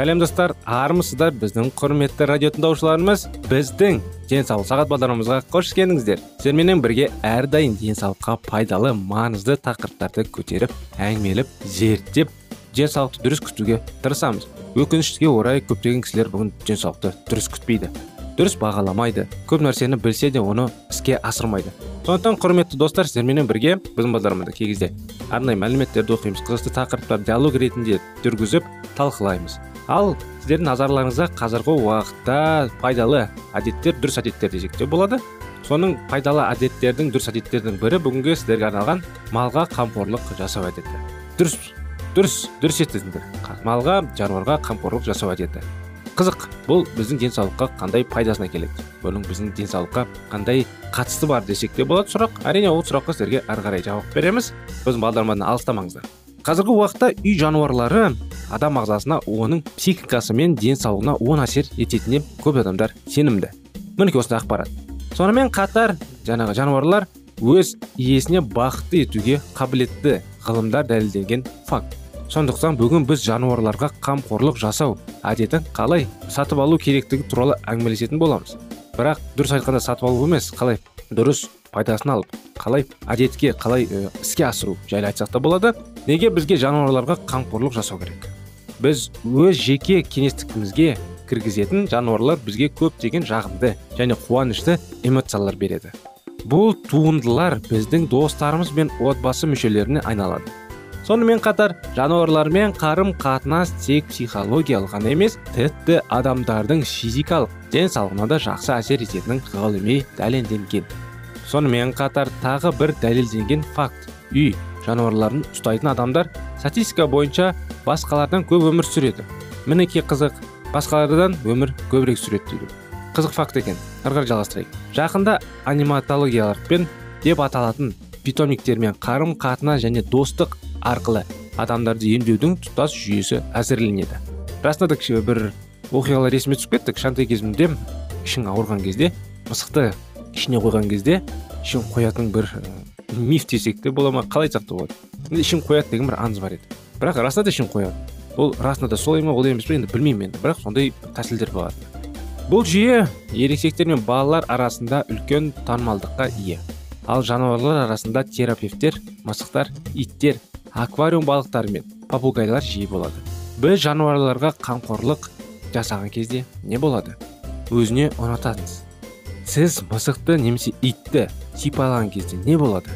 Сәлем достар армысыздар біздің құрметті радио тыңдаушыларымыз біздің денсаулық сағат бағдарламамызға қош келдіңіздер. Сіздерменен бірге әрдайым денсаулыққа пайдалы маңызды тақырыптарды көтеріп әңгімелеп зерттеп денсаулықты дұрыс күтуге тырысамыз. Өкінішке орай көптеген кісілер бүгін денсаулықты дұрыс күтпейді дұрыс бағаламайды көп нәрсені білсе де оны іске асырмайды. Сондықтан құрметті достар сіздерменен бірге біздің бағдарламада кей кезде арнайы мәліметтерді оқимыз қызықты тақырыптарды диалог ретінде жүргізіп талқылаймыз. Ал сіздердің назарларыңызға қазіргі уақытта пайдалы әдеттер дұрыс әдеттер десек те болады. Соның пайдалы әдеттердің дұрыс әдеттердің бірі бүгінгі сіздерге арналған малға қамқорлық жасау әдеті. Дұрыс дұрыс дұрыс естідіңдер малға жануарға қамқорлық жасау әдеті. Қызық бұл біздің денсаулыққа қандай пайдасына келеді? Бұның біздің денсаулыққа қандай қатысы бар десек те болады сұрақ. Әрине ол сұраққа сіздерге ары қарай жауап береміз. Біздің бағдарламадан алыстамаңыздар. Қазіргі уақытта үй жануарлары адам ағзасына оның психикасы мен денсаулығына оң әсер ететініне көп адамдар сенімді. Мінекей осындай ақпарат. Сонымен қатар жаңағы жануарлар өз иесіне бақытты етуге қабілетті ғылымдар дәлелденген факт. Сондықтан бүгін біз жануарларға қамқорлық жасау әдетін қалай сатып алу керектігі туралы әңгімелесетін боламыз. Бірақ дұрыс айтқанда сатып алу емес қалай дұрыс пайдасын алып қалай әдетке қалай іске асыру жайлы айтсақ та болады. Неге бізге жануарларға қамқорлық жасау керек? Біз өз жеке кеңістігімізге кіргізетін жануарлар бізге көптеген жағымды және қуанышты эмоциялар береді. Бұл туындылар біздің достарымыз бен отбасы мүшелеріне айналады. Сонымен қатар жануарлармен қарым қатынас тек психологиялық ғана емес тіпті адамдардың физикалық денсаулығына да жақсы әсер ететінін ғылыми дәлелденген. Сонымен қатар тағы бір дәлелденген факт. Үй. Жануарларын ұстайтын адамдар статистика бойынша басқалардан көп өмір сүреді. Мінекей қызық басқалардан өмір көбірек сүреді дейді. Қызық факт екен ары жалғастырайық. Жақында аниматологияларпен деп аталатын питомниктермен қарым қатынас және достық арқылы адамдарды емдеудің тұтас жүйесі әзірленеді. Расында да бір оқиғалар есіме түсіп кетті кішкентай кезімде ішің ауырған кезде мысықты ішіне қойған кезде ішін қоятын бір миф десек те бола ма? Қалай айтсақ та болады ішін қояды деген бір аңыз бар еді. Бірақ расында да ішін қояды. Ол расында да солай ма олай емес пе енді білмеймін енді бірақ сондай тәсілдер болады. Бұл жүйе ересектер мен балалар арасында үлкен танымалдыққа ие. Ал жануарлар арасында терапевттер мысықтар иттер аквариум балықтары мен попугайлар жиі болады. Біз жануарларға қамқорлық жасаған кезде не болады? Өзіне ұнатасыз сіз мысықты немесе итті сипалаған кезде не болады?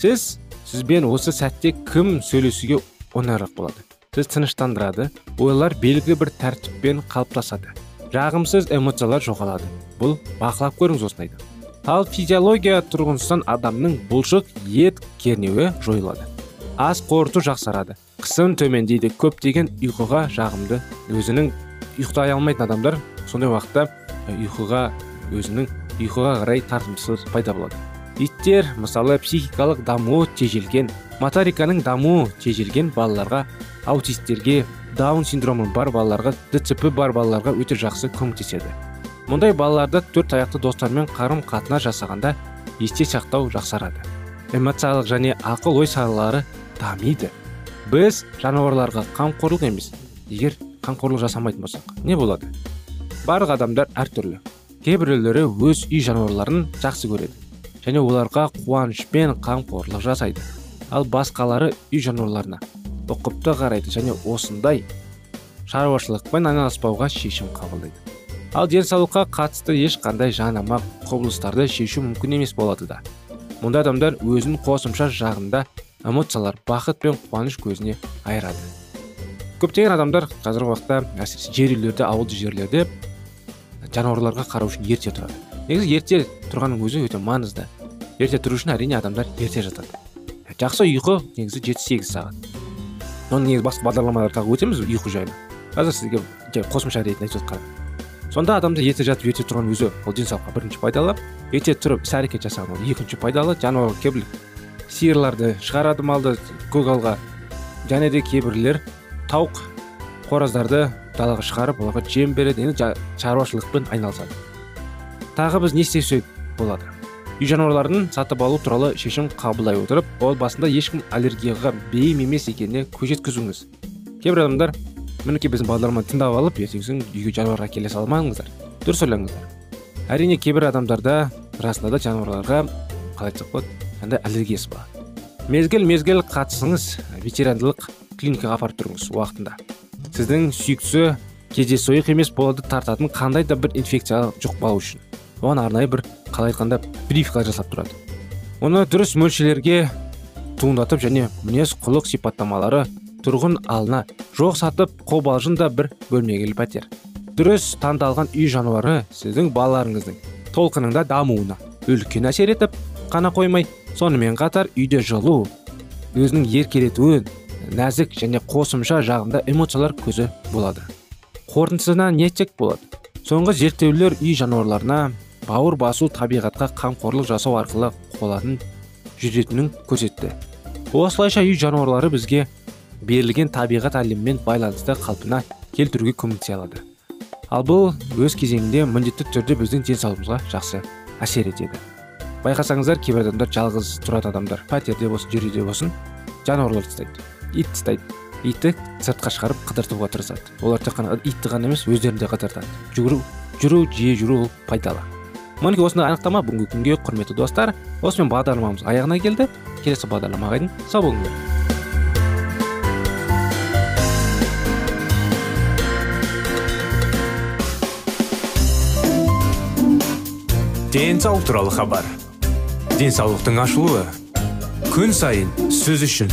Сіз сізбен осы сәтте кім сөйлесуге оңайырақ болады? Сіз тыныштандырады ойлар белгілі бір тәртіппен қалыптасады. Жағымсыз эмоциялар жоғалады. Бұл бақылап көріңіз осындайды. Ал физиология тұрғысынан адамның бұлшық ет кернеуі жойылады. Ас қорыту жақсарады. Қысым төмендейді. Көптеген ұйқыға жағымды өзінің ұйықтай алмайтын адамдар сондай уақытта ұйқыға өзінің ұйқыға қарай тартымсыз пайда болады. Иттер мысалы психикалық дамуы тежелген моториканың дамуы тежелген балаларға аутистерге даун синдромы бар балаларға дцп бар балаларға өте жақсы көмектеседі. Мұндай балаларда төрт аяқты достармен қарым қатынас жасағанда есте сақтау жақсарады. Эмоциялық және ақыл ой салалары дамиды. Біз жануарларға қамқорлық емес егер қамқорлық жасамайтын болсақ не болады? Барлық адамдар әртүрлі. Кейбіреулері өз үй жануарларын жақсы көреді. Және оларға қуанышпен қамқорлық жасайды. Ал басқалары үй жануарларына ұқыпты қарайды және осындай шаруашылықпен айналыспауға шешім қабылдайды. Ал денсаулыққа қатысты ешқандай жанама құбылыстарды шешу мүмкін емес болады да. Мұнда адамдар өзін қосымша жағында эмоциялар бақыт пен қуаныш көзіне айырады. Көптеген адамдар қазіргі уақытта әсіресе жер үйлерде ауылды жерлерде жануарларға қарау үшін ерте тұрады. Негізі ерте тұрғанның өзі өте маңызды. Ерте тұру үшін әрине адамдар ерте жатады. Жақсы ұйқы негізі жеті сегіз сағат. Оны негізі басқа бағдарламаларда өтеміз ұйқы жайлы. Қазір сізге жай қосымша ретінде айтып жатқан сонда адамдар ерте жатып ерте тұрған өзі ол денсаулыққа бірінші пайдалы. Ерте тұрып іс әрекет жасаған ол екінші пайдалы. Жануар кейбір сиырларды шығарады малды көгалға. Және де кейбірлер тауық қораздарды далаға шығарып оларға жем береді енді шаруашылықпен айналысады. Тағы біз не істесек болады? Үй жануарларын сатып алу туралы шешім қабылдай отырып ол басында ешкім аллергияға бейім емес екеніне көз жеткізіңіз. Кейбір адамдар мінекей біздің бағдарламаны тыңдап алып ертеңгісін үйге жануарға келе салмаңыздар дұрыс ойлаңыздар әрине кейбір адамдарда расында да жануарларға қалай айтсақ болады андай аллергиясы бар. Мезгіл мезгіл қатысыңыз ветеринарлық клиникаға апарып тұрыңыз уақытында. Сіздің сүйіктісі кездейсойық емес болады тартатын қандай да бір инфекция жұқпау үшін. Оған арнайы бір қалай айтқанда прививка жасап тұрады. Оны дұрыс мөлшерлерге туындатып және мінез құлық сипаттамалары тұрғын алына жоқ сатып қобалжын да бір бөлмелі пәтер. Дұрыс таңдалған үй жануары сіздің балаларыңыздың толқынында дамуына үлкен әсер етіп қана қоймай сонымен қатар үйде жылу өзінің еркелетуін нәзік және қосымша жағында эмоциялар көзі болады. Қорытындысына не айтсақ болады. Соңғы зерттеулер үй жануарларына бауыр басу табиғатқа қамқорлық жасау арқылы қолатын жүретінін көрсетті. Осылайша үй жануарлары бізге берілген табиғат әлемімен байланысты қалпына келтіруге көмектесе алады. Ал бұл өз кезегінде міндетті түрде біздің денсаулығымызға жақсы әсер етеді. Байқасаңыздар кейбір адамдар жалғыз тұратын адамдар. Пәтерде болсын жерде болсын жануарлар тастайды. Ит тастайды. Итті сыртқа шығарып қыдыртуға тырысады. Олар тек қана итті ғана емес өздерін де қыдыртады. Жүгіру жүру жиі жүру ол пайдалы. Мінекей осындай анықтама. Бүгінгі күнге құрметті достар осымен бағдарламамыз аяғына келді. Келесі бағдарламаға дейін сау болыңыздар. Денсаулық туралы хабар. Денсаулықтың ашылуы. Күн сайын сөз үшін.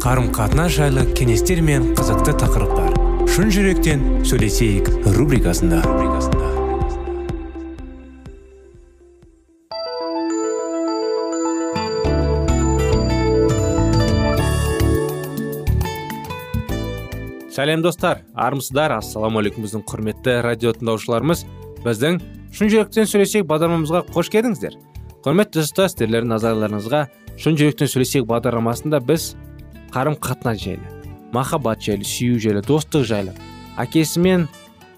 Қарым қатынас жайлы кеңестер мен қызықты тақырыптар. Шын жүректен сөйлесейік рубрикасында. Сәлем достар. Армысыздар. Ассалаумағалейкум біздің құрметті радио тыңдаушыларымыз. Біздің шын жүректен сөйлесейік бағдарламамызға қош келдіңіздер. Құрметті достар назарларыңызға шын жүректен сөйлесейік бағдарламасында біз қарым қатынас жайлы махаббат жайлы сүю жайлы достық жайлы әкесі мен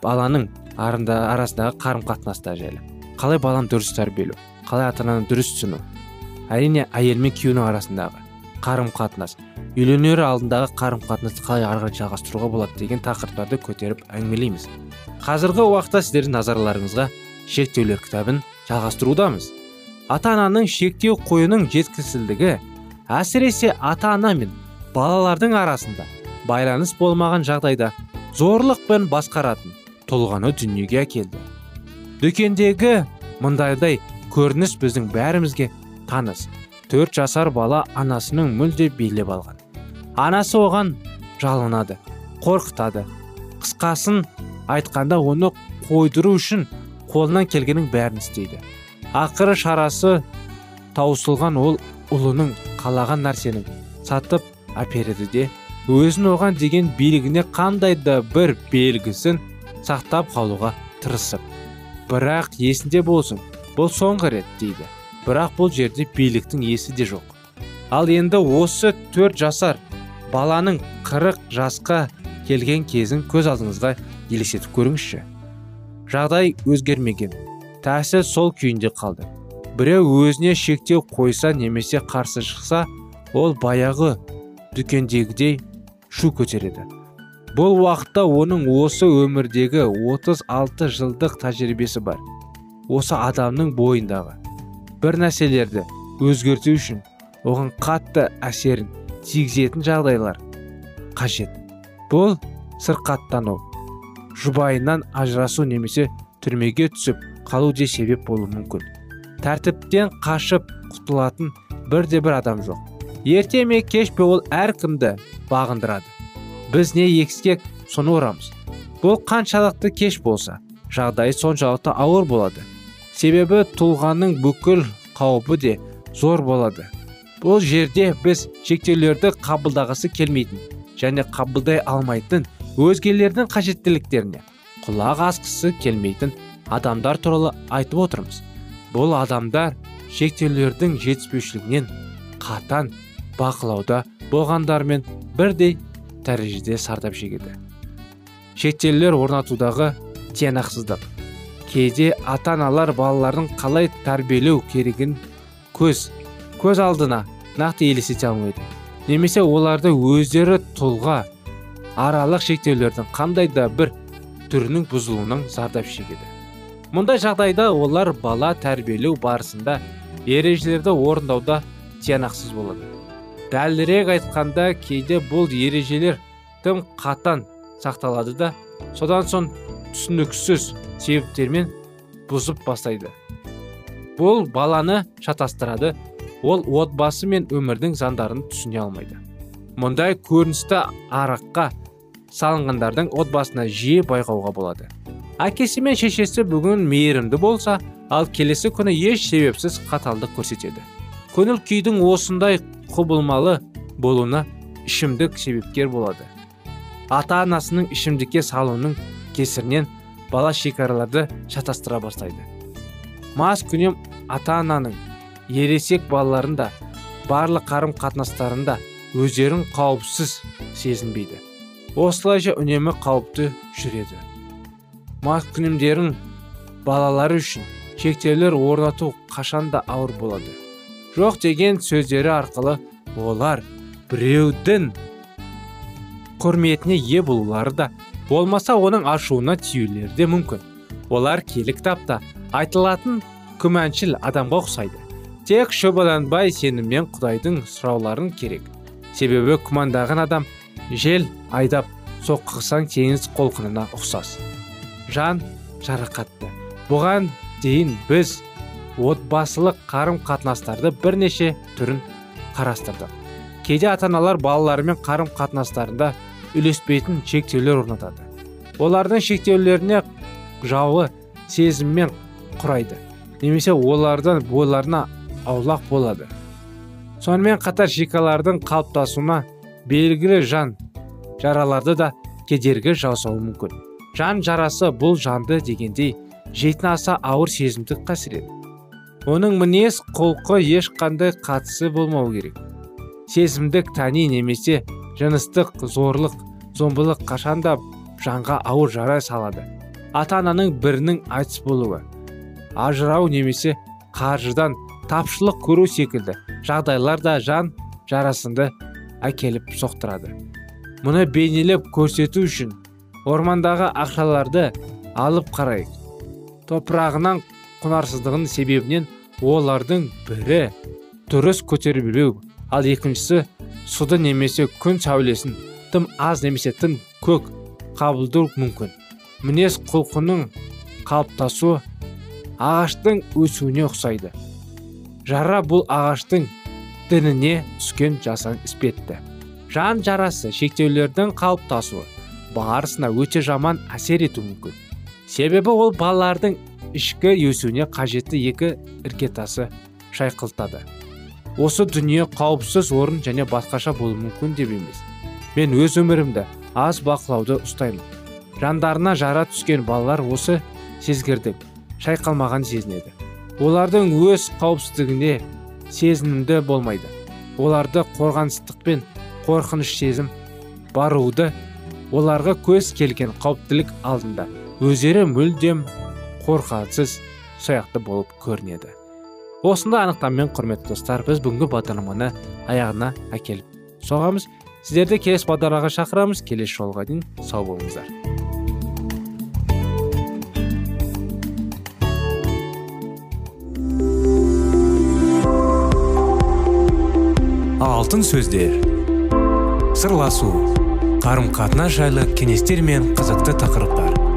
баланың арында, арасындағы қарым қатынастар жайлы. Қалай баланы дұрыс тәрбиелеу қалай ата ананы дұрыс түсіну әрине әйел мен күйеуінің арасындағы қарым қатынас үйленер алдындағы қарым қатынасты қалай ары қарай жалғастыруға болады деген тақырыптарды көтеріп әңгімелейміз. Қазіргі уақытта сіздердің назарларыңызға шектеулер кітабын жалғастырудамыз. Ата ананың шектеу қоюының жеткісілдігі әсіресе ата ана мен балалардың арасында байланыс болмаған жағдайда зорлықпен басқаратын тұлғаны дүниеге әкелді. Дүкендегі мындайдай көрініс біздің бәрімізге таныс төрт жасар бала анасының мүлде билеп алған. Анасы оған жалынады қорқытады. Қысқасын айтқанда оны қойдыру үшін қолынан келгеннің бәрін істейді. Ақыры шарасы таусылған ол ұлының қалаған нәрсенің сатып әпереді де өзін оған деген билігіне қандай да бір белгісін сақтап қалуға тырысып бірақ есінде болсын бұл соңғы рет дейді. Бірақ бұл жерде биліктің есі де жоқ. Ал енді осы төрт жасар баланың қырық жасқа келген кезін көз алдыңызға елестетіп көріңізші. Жағдай өзгермеген. Тәсіл сол күйінде қалды. Біреу өзіне шектеу қойса немесе қарсы шықса ол баяғы дүкендегідей шу көтереді. Бұл уақытта оның осы өмірдегі 36 жылдық тәжірибесі бар. Осы адамның бойындағы бір нәрселерді өзгерту үшін оған қатты әсерін тигізетін жағдайлар қажет. Бұл сырқаттану жұбайынан ажырасу немесе түрмеге түсіп қалу де себеп болуы мүмкін. Тәртіптен қашып құтылатын бірде бір адам жоқ. Ерте ме кеш пе ол әркімді бағындырады. Біз не екіске соны орамыз бұл қаншалықты кеш болса жағдайы соншалықты ауыр болады. Себебі тұлғаның бүкіл қаупі де зор болады. Бұл жерде біз шектеулерді қабылдағысы келмейтін және қабылдай алмайтын өзгелердің қажеттіліктеріне құлақ асқысы келмейтін адамдар туралы айтып отырмыз. Бұл адамдар шектеулердің жетіспеушілігінен қатан бақылауда болғандармен бірдей дәрежеде сардап шегеді. Шектеулер орнатудағы тиянақсыздық. Кейде ата аналар балалардың қалай тәрбиелеу керегін көз көз алдына нақты елестете алмайды. Немесе оларды өздері тұлға аралық шектеулердің қандай да бір түрінің бұзылуынан зардап шегеді. Мұндай жағдайда олар бала тәрбиелеу барысында ережелерді орындауда тиянақсыз болады. Дәлірек айтқанда кейде бұл ережелер тым қатан сақталады да содан соң түсініксіз себептермен бұзып бастайды. Бұл баланы шатастырады ол отбасы мен өмірдің заңдарын түсіне алмайды. Мұндай көріністі араққа салынғандардың отбасына жиі байқауға болады. Әкесі мен шешесі бүгін мейірімді болса ал келесі күні еш себепсіз қаталдық көрсетеді. Көңіл күйдің осындай құбылмалы болуына ішімдік себепкер болады. Ата анасының ішімдікке салуының кесірінен бала шекараларды шатастыра бастайды. Мас күнем ата ананың ересек балаларында барлық қарым қатынастарында өздерін қауіпсіз сезінбейді. Осылайша үнемі қауіпті жүреді. Мас күнімдерін балалары үшін шектеулер орнату қашанда ауыр болады. Жоқ деген сөздері арқылы олар біреудің құрметіне ие болулары да болмаса оның ашуына тиюлері де мүмкін. Олар киелі кітапта айтылатын күмәншіл адамға ұқсайды. Тек шөбаланбай сеніммен құдайдың сұрауларын керек. Себебі күмәндаған адам жел айдап соққысаң теңіз қолқынына ұқсас. Жан жарақатты. Бұған дейін біз отбасылық қарым қатынастарды бірнеше түрін қарастырдық кейде ата аналар балаларымен қарым қатынастарында үйлеспейтін шектеулер орнатады. Олардың шектеулеріне жауы сезіммен құрайды немесе олардан бойларына аулақ болады. Сонымен қатар шекалардың қалыптасуына белгілі жан жараларды да кедергі жасауы мүмкін. Жан жарасы бұл жанды дегендей жейтін аса ауыр сезімдік қасірет. Оның мінез құлқы ешқандай қатысы болмау керек. Сезімдік тани немесе жыныстық зорлық зомбылық қашанда жанға ауыр жара салады. Ата ананың бірінің айтыс болуы ажырау немесе қаржыдан тапшылық көру секілді жағдайлар да жан жарасынды әкеліп соқтырады. Мұны бейнелеп көрсету үшін ормандағы ақшаларды алып қарайық. Топырағынан құнарсыздығының себебінен олардың бірі дұрыс көтере білу ал екіншісі суды немесе күн сәулесін тым аз немесе тым көк қабылдау мүмкін. Мінез құлқының қалыптасуы ағаштың өсуіне ұқсайды. Жара бұл ағаштың дініне түскен жасан іспетті. Жан жарасы шектеулердің қалыптасуы барысына өте жаман әсер ету мүмкін. Себебі ол балалардың ішкі өсуіне қажетті екі іргетасы шайқылтады. Осы дүние қауіпсіз орын және басқаша болуы мүмкін деп емес. Мен өз өмірімді аз бақылауды ұстаймын. Жандарына жара түскен балалар осы сезгірдік шайқалмаған сезінеді. Олардың өз қауіпсіздігіне сезінімді болмайды. Оларды қорғаныстық пен қорқыныш сезім баруды оларға көз келген қауіптілік алдында. Өздері мүлдем қорқатсыз сияқты болып көрінеді. Осындай анықтамамен құрметті достар біз бүгінгі бағдарламаны аяғына әкеліп соғамыз. Сіздерді келесі бағдарламаға шақырамыз. Келесі жолға дейін сау болыңыздар. Алтын сөздер. Сырласу. Қарым қатынас жайлы кеңестер мен қызықты тақырыптар.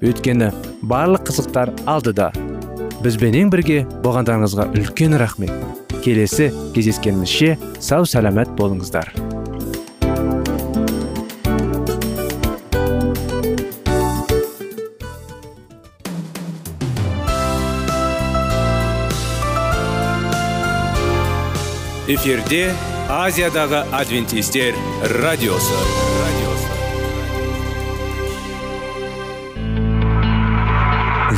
Өйткені барлық қызықтар алдыда. Бізбенен бірге болғандарыңызға үлкен рахмет. Келесі кездескенімізше сау сәлемет болыңыздар. Эфирде азиядағы адвентистер радиосы.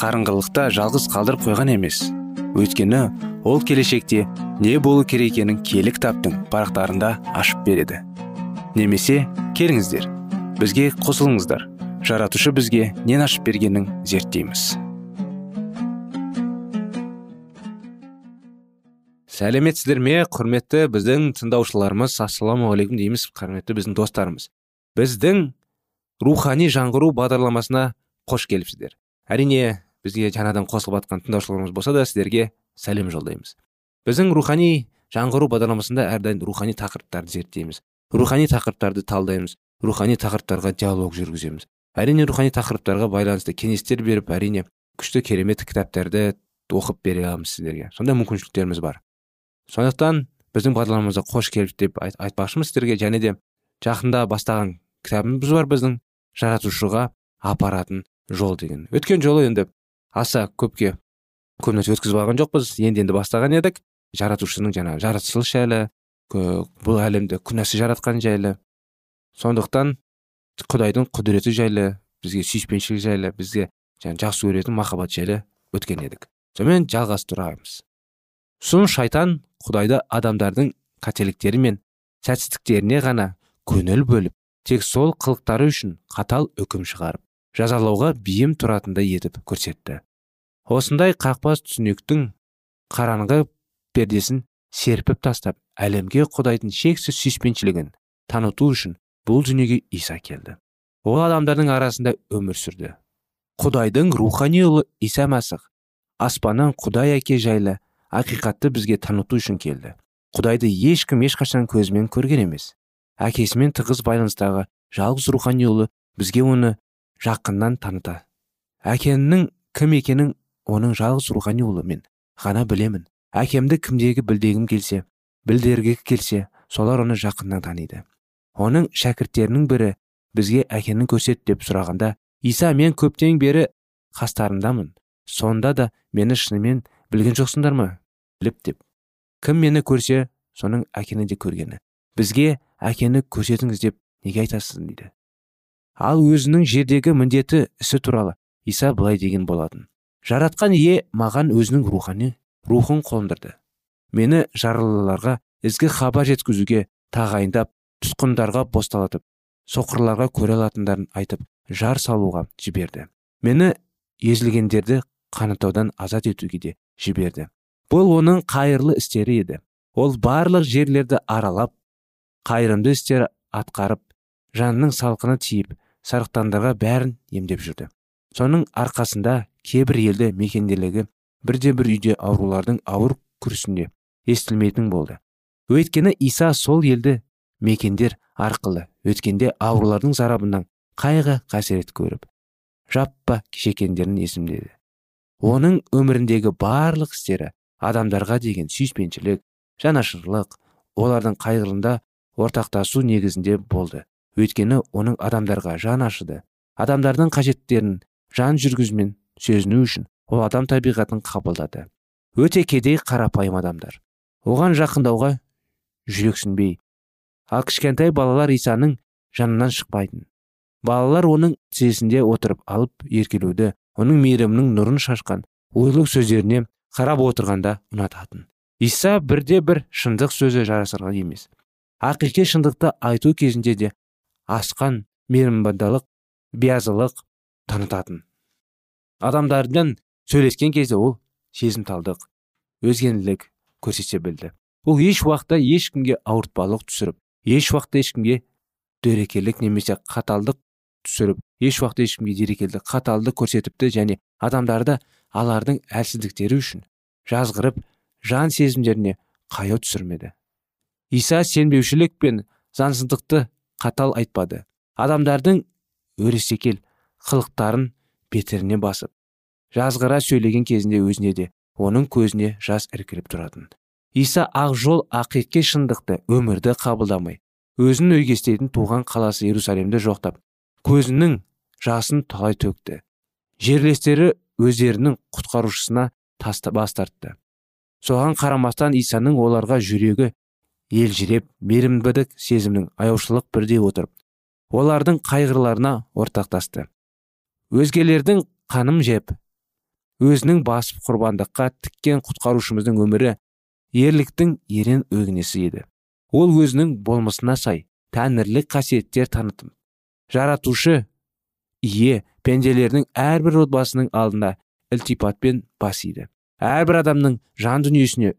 қарыңғылықта жалғыз қалдырып қойған емес. Өйткені ол келешекте не болу керек екенін кітаптың парақтарында ашып береді. Немесе келіңіздер бізге қосылыңыздар. Жаратушы бізге нен ашып бергенін зерттейміз. Сәлеметсіздер ме құрметті біздің тыңдаушыларымыз? Ассалаумағалейкум дейміз құрметті біздің достарымыз. Біздің рухани жаңғыру бағдарламасына қош келіпсіздер. Әрине бізге жаңадан қосылып жатқан тыңдаушыларымыз болса да сіздерге сәлем жолдаймыз. Біздің рухани жаңғыру бағдарламасында әрдайым рухани тақырыптарды зерттейміз. Рухани тақырыптарды талдаймыз. Рухани тақырыптарға диалог жүргіземіз. Әрине рухани тақырыптарға байланысты кеңестер беріп әрине күшті керемет кітаптарды оқып бере аламыз сіздерге. Сондай мүмкіншіліктеріміз бар. Сондықтан біздің бағдарламамызға қош келдік деп айт, айтпақшымыз сіздерге және де жақында бастаған кітабымыз бар біздің жаратушыға апаратын жол деген. Өткен жолы енді аса көпке көп нәрсе өткізіп алған жоқпыз. Енді енді бастаған едік. Жаратушының жаңа жаратылыс жайлы бұл әлемді күнәсі жаратқан жайлы. Сондықтан құдайдың құдіреті жайлы бізге сүйіспеншілік жайлы бізге жаңа жақсы көретін махаббат жайлы өткен едік. Сонымен жалғастырамыз сұм шайтан құдайды адамдардың қателіктері мен сәтсіздіктеріне ғана көңіл бөліп тек сол қылықтары үшін қатал үкім шығарып жазалауға бейім тұратындай етіп көрсетті. Осындай қақпас түсініктің қараңғы пердесін серпіп тастап әлемге құдайдың шексіз сүйіспеншілігін таныту үшін бұл дүниеге иса келді. Ол адамдардың арасында өмір сүрді. Құдайдың рухани ұлы иса мәсіх аспаннан құдай әке жайлы ақиқатты бізге таныту үшін келді. Құдайды ешкім ешқашан көзімен көрген емес. Әкесімен тығыз байланыстағы жалғыз рухани ұлы бізге оны жақыннан таныта. Әкенің кім екенін оның жалғыз рухани ұлы мен ғана білемін. Әкемді кімдегі білдегім келсе білдіргі келсе солар оны жақыннан таниды. Оның шәкірттерінің бірі бізге әкенің көрсет деп сұрағанда иса мен көптен бері қастарындамын. Сонда да мені шынымен білген жоқсыңдар ма? біліп деп. Кім мені көрсе соның әкені де көргені. Бізге әкені көрсетіңіз деп неге айтасыз дейді. Ал өзінің жердегі міндеті ісі туралы иса былай деген болатын. Жаратқан ие маған өзінің рухани рухын қондырды. Мені жарлыларға ізгі хабар жеткізуге тағайындап тұтқындарға босталатып соқырларға көре алатындарын айтып жар салуға жіберді. Мені езілгендерді қанатаудан азат етуге де жіберді. Бұл оның қайырлы істері еді. Ол барлық жерлерді аралап қайырымды істер атқарып жанның салқыны тиіп сарықтандарға бәрін емдеп жүрді. Соның арқасында кейбір елді мекендерлігі бірде бір үйде аурулардың ауыр күрсінде естілмейтін болды. Өйткені иса сол елді мекендер арқылы өткенде аурулардың зарабынан қайғы қасірет көріп жаппа шекендерін есімдеді. Оның өміріндегі барлық істері адамдарға деген сүйіспеншілік жанашырлық олардың қайғылында ортақтасу негізінде болды. Өйткені оның адамдарға жан ашыды. Адамдардың қажеттерін жан жүргізумен сезіну үшін ол адам табиғатын қабылдады. Өте кедей қарапайым адамдар. Оған жақындауға жүрексінбей ал кішкентай балалар исаның жанынан шықпайтын. Балалар оның тізесінде отырып алып еркелеуді оның мейірімнің нұрын шашқан ойлы сөздеріне қарап отырғанда ұнататын. Иса бірде бір шындық сөзі жарасырған емес. Ақиқи шындықты айту кезінде де асқан мейірімбандылық биязылық танытатын. Адамдардан сөйлескен кезде ол сезімталдық өзгенілік көрсете білді. Ол еш уақытта ешкімге ауыртпалық түсіріп еш уақытта ешкімге дөрекелік немесе қаталдық түсіріп еш уақытта ешкімге дерекелдік қаталдық көрсетіпті және адамдарды алардың әлсіздіктері үшін жазғырып жан сезімдеріне қаяу түсірмеді. Иса сенбеушілік пен заңсыздықты қатал айтпады. Адамдардың өресекел қылықтарын беттеріне басып. Жазғыра сөйлеген кезінде өзіне де оның көзіне жас іркіліп тұратын. Иса ақ жол ақиқи шындықты өмірді қабылдамай өзін өгестейтін туған қаласы иерусалимді жоқтап көзінің жасын талай төкті. Жерлестері өздерінің құтқарушысына таста бас тартты. Соған қарамастан исаның оларға жүрегі елжіреп мейірімділік сезімнің аяушылық бірдей отырып олардың қайғыларына ортақтасты. Өзгелердің қаным жеп өзінің басып құрбандыққа тіккен құтқарушымыздың өмірі ерліктің ерен өгінесі еді. Ол өзінің болмысына сай тәңірлік қасиеттер танытып жаратушы ие пенделердің әрбір отбасының алдында ілтипатпен бас иді. Әрбір адамның жан дүниесіне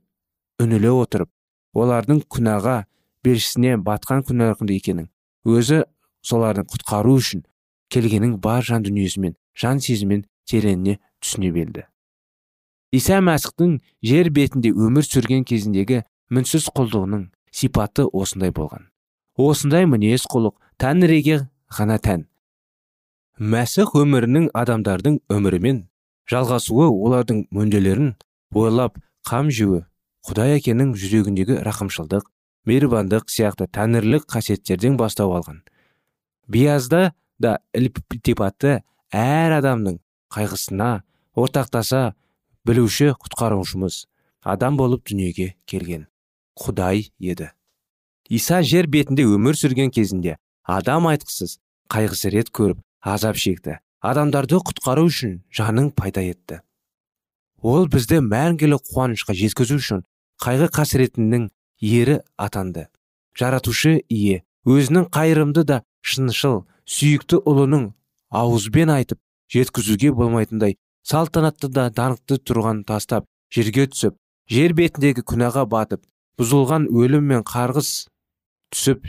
үніле отырып олардың күнәға белшісіне батқан күнәларында екенін өзі солардың құтқару үшін келгенің бар жан дүниесімен жан сезіммен тереңіне түсіне білді иса мәсіхтің жер бетінде өмір сүрген кезіндегі мінсіз құлдығының сипаты осындай болған. Осындай мінез құлық тәңіріге ғана тән. Мәсіх өмірінің адамдардың өмірімен жалғасуы олардың мүдделерін ойлап қам жеуі құдай әкенің жүрегіндегі рақымшылдық мейірбандық сияқты тәңірлік қасиеттерден бастау алған. Биязда да ілтипаты әр адамның қайғысына ортақтаса білуші құтқарушымыз адам болып дүниеге келген құдай еді. Иса жер бетінде өмір сүрген кезінде адам айтқысыз қайғысы рет көріп азап шекті. Адамдарды құтқару үшін жаның пайда етті. Ол бізді мәңгілік қуанышқа жеткізу үшін қайғы қасіретінің ері атанды. Жаратушы ие өзінің қайырымды да шыншыл сүйікті ұлының ауызбен айтып жеткізуге болмайтындай салтанатты да даңқты тұрған тастап жерге түсіп жер бетіндегі күнәға батып бұзылған өлім мен қарғыс түсіп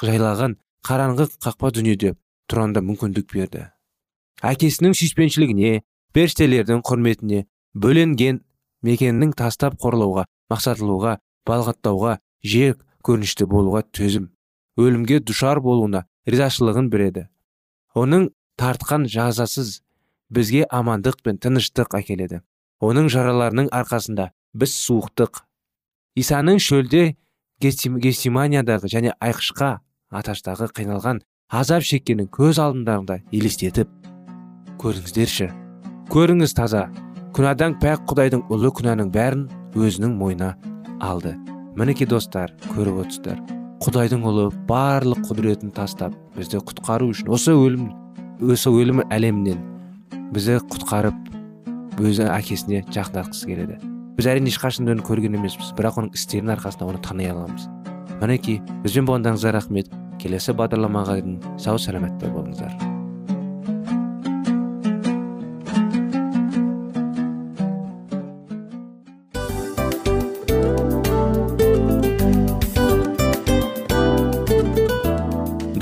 жайлаған қараңғы қақпа дүниеде тұрғанда мүмкіндік берді. Әкесінің сүйіспеншілігіне періштелердің құрметіне бөленген мекеннің тастап қорлауға мақсатылуға балғаттауға жек көрінішті болуға төзім. Өлімге душар болуына ризашылығын береді. Оның тартқан жазасыз бізге амандық пен тыныштық әкеледі. Оның жараларының арқасында біз суықтық. Исаның шөлде гестиманиядағы және айқышқа аташтағы қиналған азап шеккенін көз алдындарында елестетіп көріңіздерші көріңіз таза. Күнәдан пәк құдайдың ұлы күнәнің бәрін өзінің мойнына алды. Мінекей достар көріп отырсыздар. Құдайдың ұлы барлық құдіретін тастап бізді құтқару үшін осы өлім осы өлім әлемінен бізді құтқарып өзі әкесіне жақындатқысы келеді. Біз әрине ешқашан оны көрген емеспіз бірақ оның істерінің арқасында оны тани аламыз. Мінекей бізбен болғандарыңызға рахмет. Келесі бағдарламаға дейін сау саламатта болыңыздар